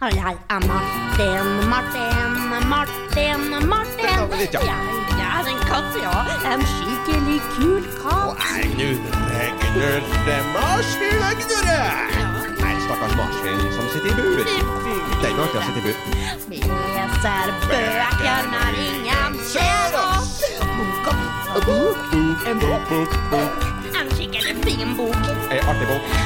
Og jeg er Martin, Martin, Martin, Martin. Ja. Jeg er en katt, ja. En skikkelig kul katt. Nei, gnurre, gnurre, marsvin, gnurre! Nei, stakkars marsvin som sitter i bur. Det er ikke artig å sitte i bur. Vi leser bøker når ingen ser oss. Bok og bok, en bok, en skikkelig fin bok. En artig bok.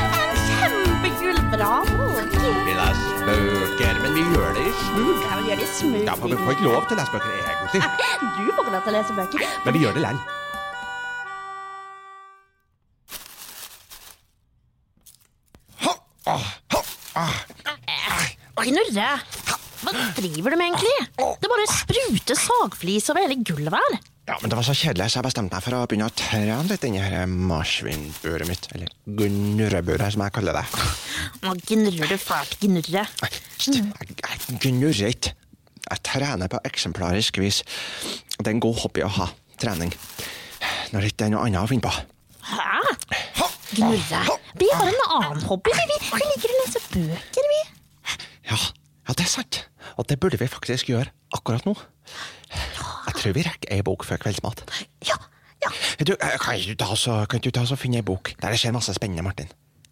Smug. Ja, men gjør det. Ja, for vi får ikke lov til å lese bøker, egentlig. Du får ikke lov til å lese bøker. Men vi gjør det likevel. Knurre, hva driver du med egentlig? Det bare spruter sagflis over hele gulvet her. Ja, men det var så kjedelig, så jeg bestemte meg for å begynne å trene litt inni marsvinburet mitt. Eller gnurreburet, som jeg kaller det. Nå gnurrer du fælt, gnurre. Jeg gnurrer ikke. Jeg trener på eksemplarisk vis. Det er en god hobby å ha. Trening. Når det ikke er noe annet å finne på. Hæ? Gnurre? Vi har en annen hobby. Vi, vi, liker å lese bøker, vi. Ja, ja, det er sant. Og det burde vi faktisk gjøre akkurat nå. Jeg tror vi rekker ei bok før kveldsmat. Ja, ja. Du, eh, kan du ta og- kan du ta så finne ei bok der det skjer masse spennende, Martin?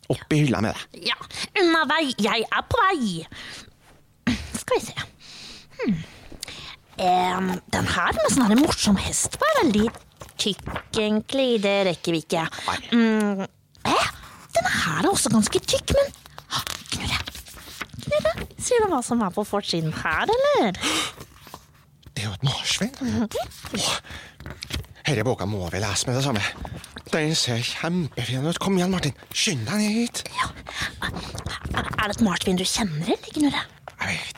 Opp i hylla med deg. Ja, unna vei. Jeg er på vei. Skal vi se. Hmm. Um, den her med sånn her morsom hest var veldig tykk, egentlig. Det rekker vi ikke. Mm, eh, den her er også ganske tykk, men Ah, Knurre, Knurre, sier du hva som er på forsiden her, eller? Det er jo et marsvin. Åh, Denne boka må vi lese med det samme. Den ser kjempefin ut. Kom igjen, Martin. Skynd deg ned hit. Ja. er det et marsvin du kjenner, eller, Knurre? Jeg vet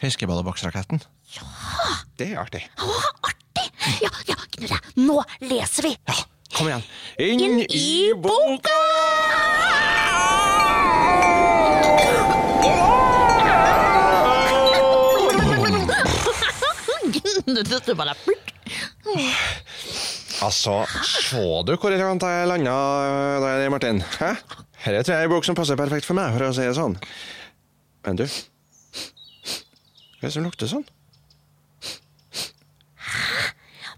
Fiskebolleboksraketten. Ja. Det er artig. Å, artig! Ja, ja, Knurre, nå leser vi. Ja, kom igjen. Inn, Inn i plukk. Altså, så du hvor elegant jeg landa der, Martin? Hæ? Dette tror jeg er en bok som passer perfekt for meg, for å si det sånn. Men du Hva er det som lukter sånn?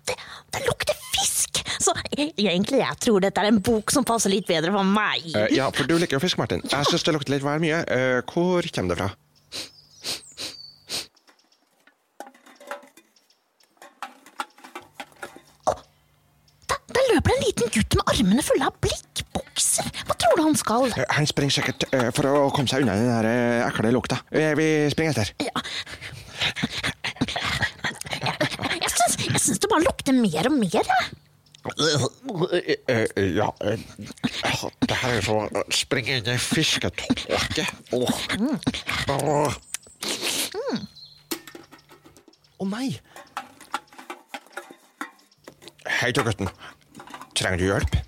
Det, det lukter fisk! Så e- egentlig jeg tror dette er en bok som passer litt bedre for meg. Uh, ja, for du liker jo fisk, Martin. Jeg syns det lukter litt vel mye. Uh, hvor kommer det fra? Da, der løper det en liten gutt med armene fulle av blikkbokser. Du han skal? Eh, han springer sikkert eh, for å komme seg unna den der eh, ekle lukta. Vi springer etter. Ja. Jeg syns, jeg syns det bare lukter mer og mer. ja Det her er så Springe inn i fisketåke. Åh. Åh. Å nei! Hei du gutten. Trenger du hjelp?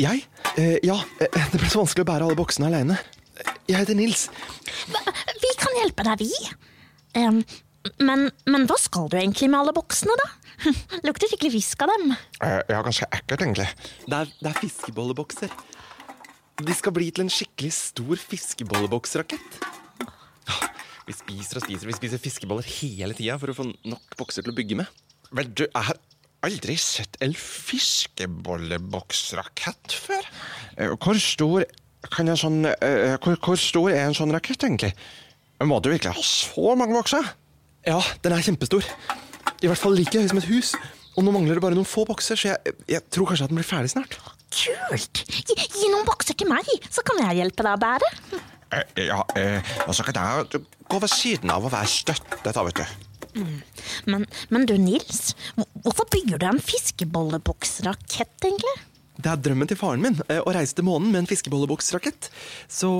Jeg? Eh, ja, eh, det ble så vanskelig å bære alle boksene alene. Jeg heter Nils. Hva- Vi kan hjelpe deg, vi. Um, men, men hva skal du egentlig med alle boksene, da? Lukter skikkelig fisk av dem. Eh, ja, ganske ekkelt, egentlig. Det er, det er fiskebollebokser. De skal bli til en skikkelig stor fiskebolleboksrakett. Ah, Vi spiser og spiser. Vi spiser fiskeboller hele tida for å få nok bokser til å bygge med. Vel, du, har aldri sett en fiskebolleboksrakett før. Eh, Hvor stor kan en sånn eh, hvor, hvor stor er en sånn rakett, egentlig? Må du virkelig ha så mange bokser? Ja, den er kjempestor. I hvert fall like høy som et hus. Og nå mangler det bare noen få bokser, så jeg, jeg tror kanskje at den blir ferdig snart. Kult! Gi, gi noen bokser til meg, så kan jeg hjelpe deg å bære. Eh, ja, eh, og så kan jeg gå ved siden av å være støtte, da, vet du. Men, men du, Nils, hvorfor bygger du en fiskebolleboksrakett, egentlig? Det er drømmen til faren min, eh, å reise til månen med en fiskebolleboksrakett. Så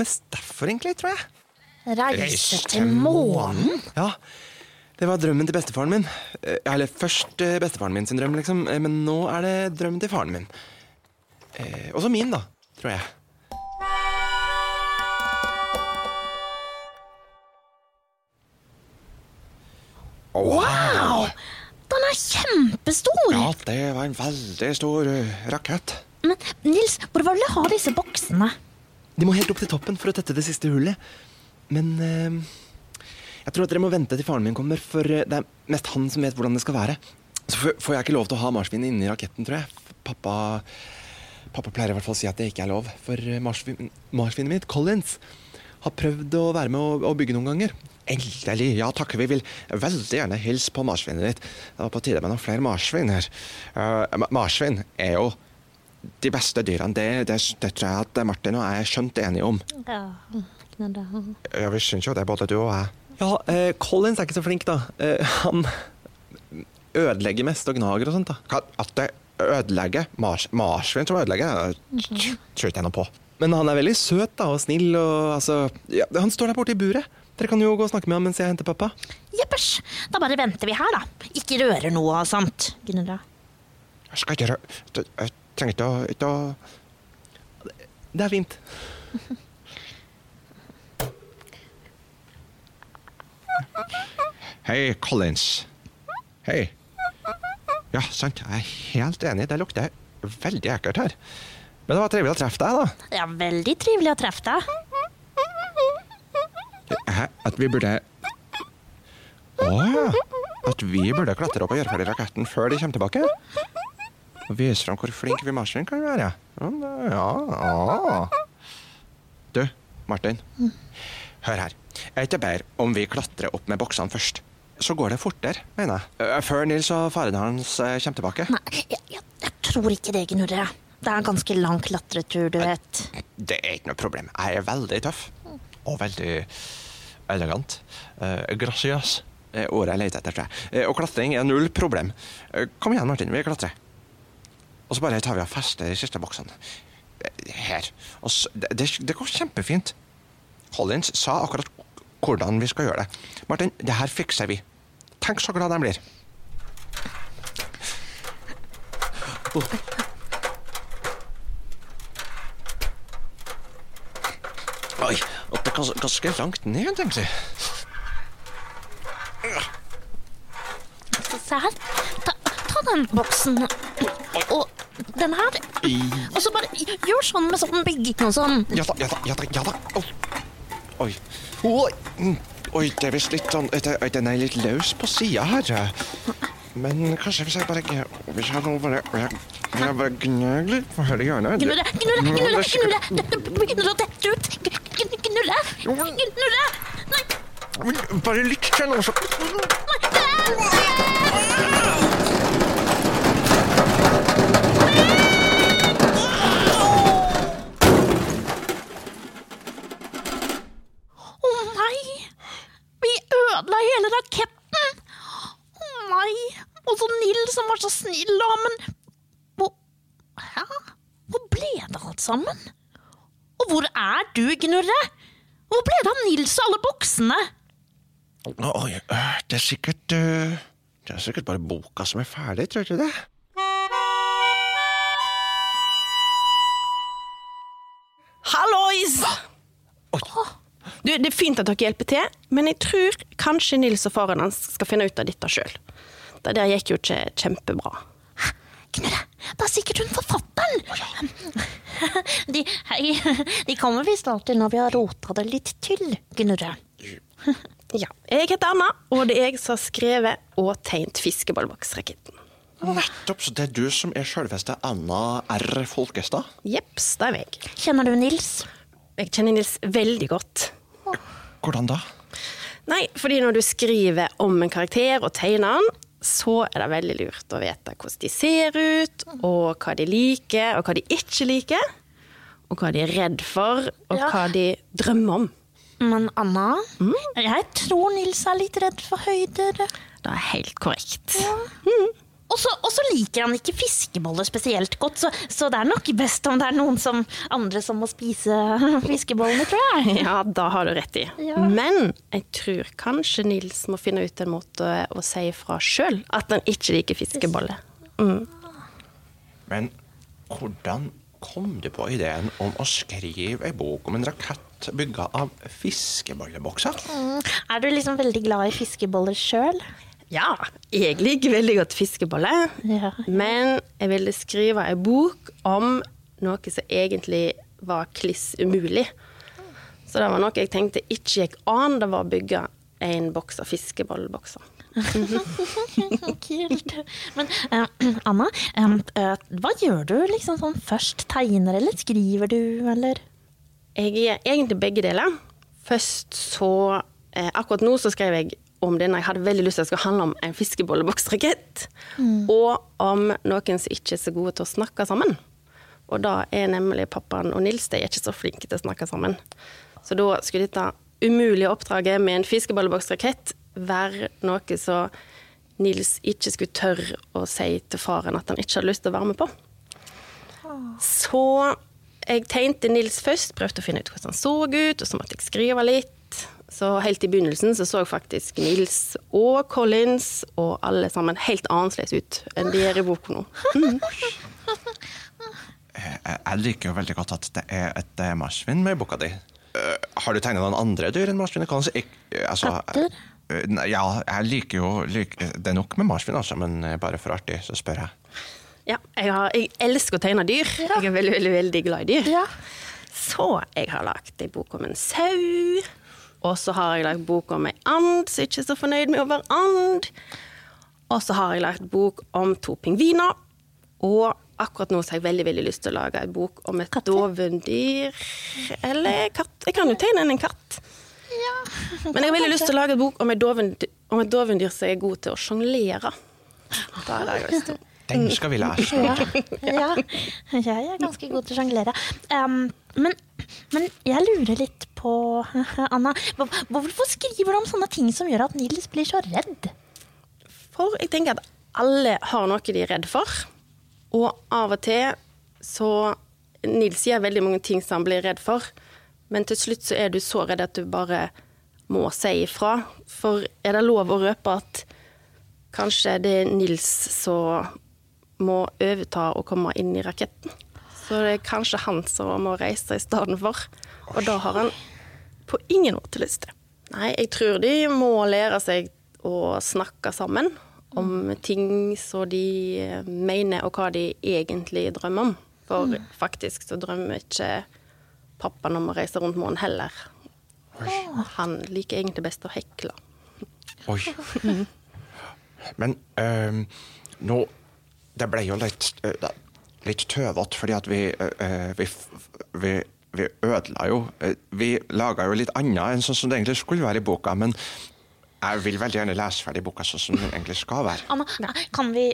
mest derfor, egentlig, tror jeg. Reise til månen? Ja, det var drømmen til bestefaren min. Eh, Eller først eh, bestefaren min sin drøm, liksom. Men nå er det drømmen til faren min. Eh, også min, da, tror jeg. Wow! Den er kjempestor! Ja, det var en veldig stor eh, rakett. Men Nils, hvor vil du ha disse boksene? De må helt opp til toppen for å tette det siste hullet. Men eh, jeg tror at dere må vente til faren min kommer, for eh, det er mest han som vet hvordan det skal være. Så får får jeg ikke lov til å ha marsvinet inni raketten, tror jeg. Pappa, pappa pleier i hvert fall å si at det ikke er lov. For eh, marsvin, marsvinet mitt, Collins, har prøvd å være med å, å bygge noen ganger. Endelig. Ja takk, vi vil veldig gjerne hilse på marsvinet ditt. Det var på tide med noen flere marsvin her. Uh, marsvin er jo de beste dyrene. Det, det, det tror jeg at Martin og jeg er skjønt enige om. Ja, Ja, vi syns jo det, både du og jeg. Ja, uh, Collins er ikke så flink, da. Uh, han ødelegger mest og gnager og sånt, da. At det ødelegger mars, Marsvin som ødelegger, det tror ikke jeg noe på. Men han er veldig søt da, og snill. og altså, ja, Han står der borte i buret. Dere kan jo gå og snakke med ham mens jeg henter pappa. Jeppers, da bare venter vi her, da. Ikke røre noe og sånt. Gunilla. Jeg skal ikke røre Jeg trenger ikke å, ikke å Det er fint. Hei, Collins. Hei. Ja, sant. Jeg er helt enig. Det lukter veldig ekkelt her. Men det var trivelig å treffe deg, da. Er veldig trivelig å treffe deg. Hæ? At vi burde Å ja. At vi burde klatre opp og gjøre ferdig raketten før de kommer tilbake? Og vise fram hvor flinke vi marsjen kan være. Ja, ja. ja. Du, Martin. Hør her. Er ikke bedre om vi klatrer opp med boksene først? Så går det fortere, mener jeg. Eh, Før Nils og faren hans eh, kommer tilbake. Nei, jeg, jeg, jeg tror ikke det, Gnurre. Det er en ganske lang klatretur, du vet. Det er ikke noe problem. Jeg er veldig tøff. Og veldig elegant. Uh, gracias er ordet jeg leter etter, tror jeg. Eh, og klatring er null problem. Eh, kom igjen, Martin. Vi klatrer. Og så bare tar vi og fester de siste boksene. Eh, Her. Og så, det, det, går kjempefint. Collins sa akkurat hvordan vi skal gjøre det. Martin, det her fikser vi. Tenk så glad de blir. Oi, og det er gans- ganske langt ned, egentlig. Se her. Ta, ta den boksen. Og den her. Og så bare gjør sånn med sånn bygging og sånn. Ja da, ja da, ja da. ja da. Oi. Oi. Oi. Mm. Oi, det er visst litt sånn Den er litt løs på sida her. Men kanskje hvis jeg bare Hvis jeg nå bare jeg bare gnag litt på hele hjørnet Gnurre, gnurre, gnurre, gnurre. Det begynner å dette ut. Gnurre. Nei. Bare litt til nå, så Å nei! Vi ødela hele raketten! Å nei! Og så Nils som var så snill, da, men hvor, Hæ? Hvor ble det alt sammen? Og hvor er du, Gnurre? Hvor ble det av Nils og alle boksene? Oi, det er sikkert Det er sikkert bare boka som er ferdig, tror du det? Hallois! Du, det er fint at dere hjelper til, men jeg tror kanskje Nils og faren hans skal finne ut av dette sjøl. Det der gikk jo ikke kjempebra. Gnurre, det er sikkert hun forfatteren! De, hei, de kommer visst alltid når vi har rota det litt til, Gnurre. Ja, Jeg heter Anna, og det er jeg som har skrevet og tegnet fiskeballboksraketten. Nettopp, så det er du som er selveste Anna R. Folkestad? Jepps, det er meg. Kjenner du Nils? Jeg kjenner Nils veldig godt. Hvordan da? Nei, fordi når du skriver om en karakter og tegner den, så er det veldig lurt å vite hvordan de ser ut, og hva de liker, og hva de ikke liker. Og hva de er redd for, og Ja. hva de drømmer om. Men Anna, jeg tror Nils er litt redd for høyder. Det er helt korrekt. Ja. så og så liker han ikke fiskeboller spesielt godt, så, så det er nok best om det er noen som, andre som må spise fiskebollene, tror jeg. Ja, da har du rett i. Ja. Men jeg tror kanskje Nils må finne ut en måte å si ifra sjøl at han ikke liker fiskeboller. Men hvordan kom du på ideen om å skrive ei bok om en rakett bygga av fiskebollebokser? Er du liksom veldig glad i fiskeboller sjøl? Ja, jeg liker veldig godt fiskeboller, Ja. men jeg ville skrive ei bok om noe som egentlig var kliss umulig. Så det var noe jeg tenkte ikke gikk an, det var å bygge en boks av fiskebollbokser. Kult. Men uh, Anna, um, uh, hva gjør du liksom sånn først? Tegner eller skriver du, eller? Jeg er egentlig begge deler. Først så uh, Akkurat nå så skrev jeg om den. Jeg hadde veldig lyst til at det skulle handle om en fiskebolleboksrakett. Og om noen som ikke er så gode til å snakke sammen. Og da er nemlig pappaen og Nils de er ikke så flinke til å snakke sammen. Så da skulle dette umulige oppdraget med en fiskebolleboksrakett være noe som Nils ikke skulle tørre å si til faren at han ikke hadde lyst til å være med på. Så jeg tegnte Nils først, prøvde å finne ut hvordan han så ut, og så måtte jeg skrive litt. Så helt i begynnelsen så så faktisk Nils og Collins og alle sammen helt annerledes ut enn de er i boka nå. Jeg, jeg liker jo veldig godt at det er et eh, marsvin med i boka di. Eh, har du tegna noen andre dyr enn marsvin? Eh, altså, Katter? ja, jeg liker jo lik- Det er nok med marsvin, altså, men bare for artig, så spør jeg. Ja, jeg, har, jeg elsker å tegne dyr. Jeg er veldig, veldig, veldig glad i dyr. Ja. Så jeg har lagd ei bok om en sau. Og så har jeg lagd bok om ei and som ikke er så fornøyd med å være and. Og så har jeg lagd bok om to pingviner. Og akkurat nå så har jeg veldig veldig lyst til å lage ei bok om et dovendyr. Eller katt. Jeg kan jo tegne en katt. Ja. Men jeg har veldig lyst til å lage en bok om et dovendyr, om et dovendyr som er god til å sjonglere. Den skal vi lære. Ja. Ja. Jeg er ganske god til å sjonglere. Um, men, men jeg lurer litt på, Anna, hvorfor skriver du om sånne ting som gjør at Nils blir så redd? For jeg tenker at alle har noe de er redd for. Og av og til så Nils gjør veldig mange ting som han blir redd for, men til slutt så er du så redd at du bare må si ifra. For er det lov å røpe at kanskje det er Nils som må overta og komme inn i raketten? Så det er kanskje han som må reise i stedet for. Og da har han på ingen måte lyst til. Nei, jeg tror de må lære seg å snakke sammen om ting som de mener, og hva de egentlig drømmer om. For faktisk så drømmer ikke pappaen om å reise rundt månen heller. Han liker egentlig best å hekle. Oi. Men ehm, nå Det ble jo litt, eh, litt tøvete, fordi at vi, eh, eh, vi, vi vi ødela jo eh, Vi laga jo litt annet enn sånn som det egentlig skulle være i boka, men jeg vil veldig gjerne lese ferdig boka sånn som den egentlig skal være. Anna, kan vi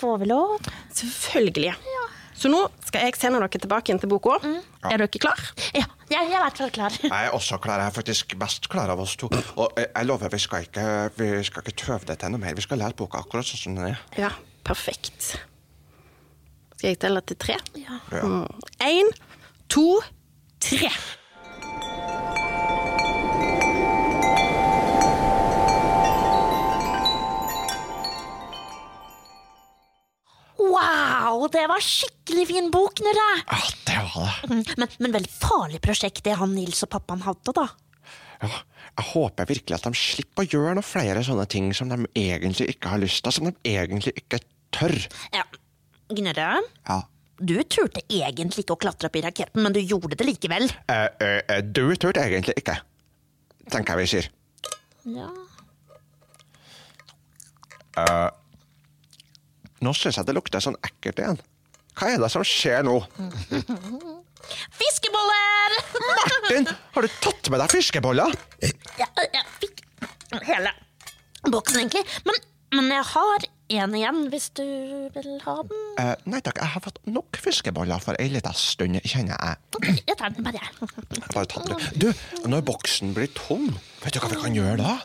få vi lov? Selvfølgelig. Ja. Så nå skal jeg sende dere tilbake inn til boka. Er dere klar? Ja, jeg, jeg er i hvert fall klar. Jeg er også klar, jeg er faktisk best klar av oss to. Og jeg lover, vi skal ikke, vi skal ikke tøve det til noe mer. Vi skal lære boka akkurat sånn som den er. Ja, perfekt. Skal jeg telle til tre? Ja. Ja. Én, to, tre. Wow, det var skikkelig fin bok, Nurre! Ja, det var det. Mm, Men, men veldig farlig prosjekt det han Nils og pappaen hadde, da. Ja, jeg håper virkelig at de slipper å gjøre noen flere sånne ting som de egentlig ikke har lyst til, som de egentlig ikke tør. Ja. Gnurre, Ja. du turte egentlig ikke å klatre opp i raketten, men du gjorde det likevel. Uh, uh, du turte egentlig ikke, tenker jeg vi sier. Ja. Nå syns jeg det lukter sånn ekkelt igjen. Hva er det som skjer nå? Fiskeboller! Martin, har du tatt med deg fiskeboller? Ja, jeg fikk hele boksen, egentlig. Men, men jeg har en igjen, hvis du vil ha den. Eh, nei takk, jeg har fått nok fiskeboller for ei lita stund, kjenner jeg. Jeg tar den bare. Jeg bare ta den. Du, når boksen blir tom, vet du hva vi kan gjøre da?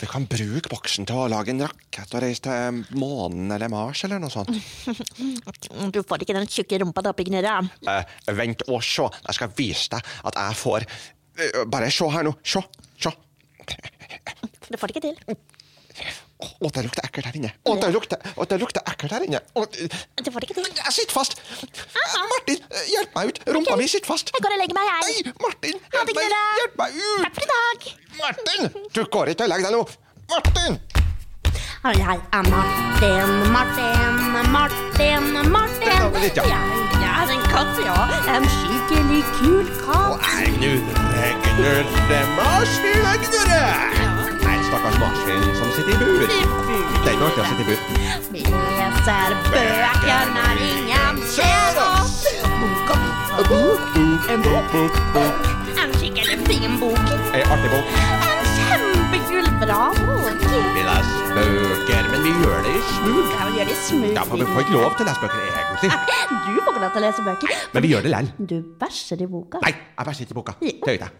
Vi kan bruke boksen til å lage en rakett og reise til månen eller Mars eller noe sånt. Du får ikke den tjukke rumpa da, Pignere. Eh, vent og se, jeg skal vise deg at jeg får eh, Bare se her nå, se, se. Du får det ikke til. Å, det lukter ekkelt her inne. Å, det lukter, å, det lukter ekkelt her inne. Å, Du det ikke til. jeg sitter fast. Martin, hjelp meg ut. Rumpa mi sitter fast. Jeg går og legger meg, jeg. Nei, Martin, Ha hjelp det, meg, Knurre. hjelp meg ut. Takk for i dag. Martin, du går ikke og legger deg nå. Martin! Og jeg er Martin, Martin, Martin, Martin. Var litt, ja. Jeg er en katt, ja. En skikkelig kul katt. Nei, knurre, det marsvin, knurre. Marsvin som sitter i bur. Det er ikke artig å sitte i bur. Vi leser bøker når ingen ser oss. Bok og bok. En bok. En skikkelig fin bok. En artig bok. En kjempekul bra bok. Vi leser bøker, men vi gjør det i smug. Ja, vi gjør det i smug. Ja, for vi får ikke lov til å lese bøker, egentlig. Du får ikke lov til å lese bøker. Men vi gjør det likevel. Du bæsjer i boka. Nei, jeg bæsjer ikke i boka. Det gjør jeg ikke.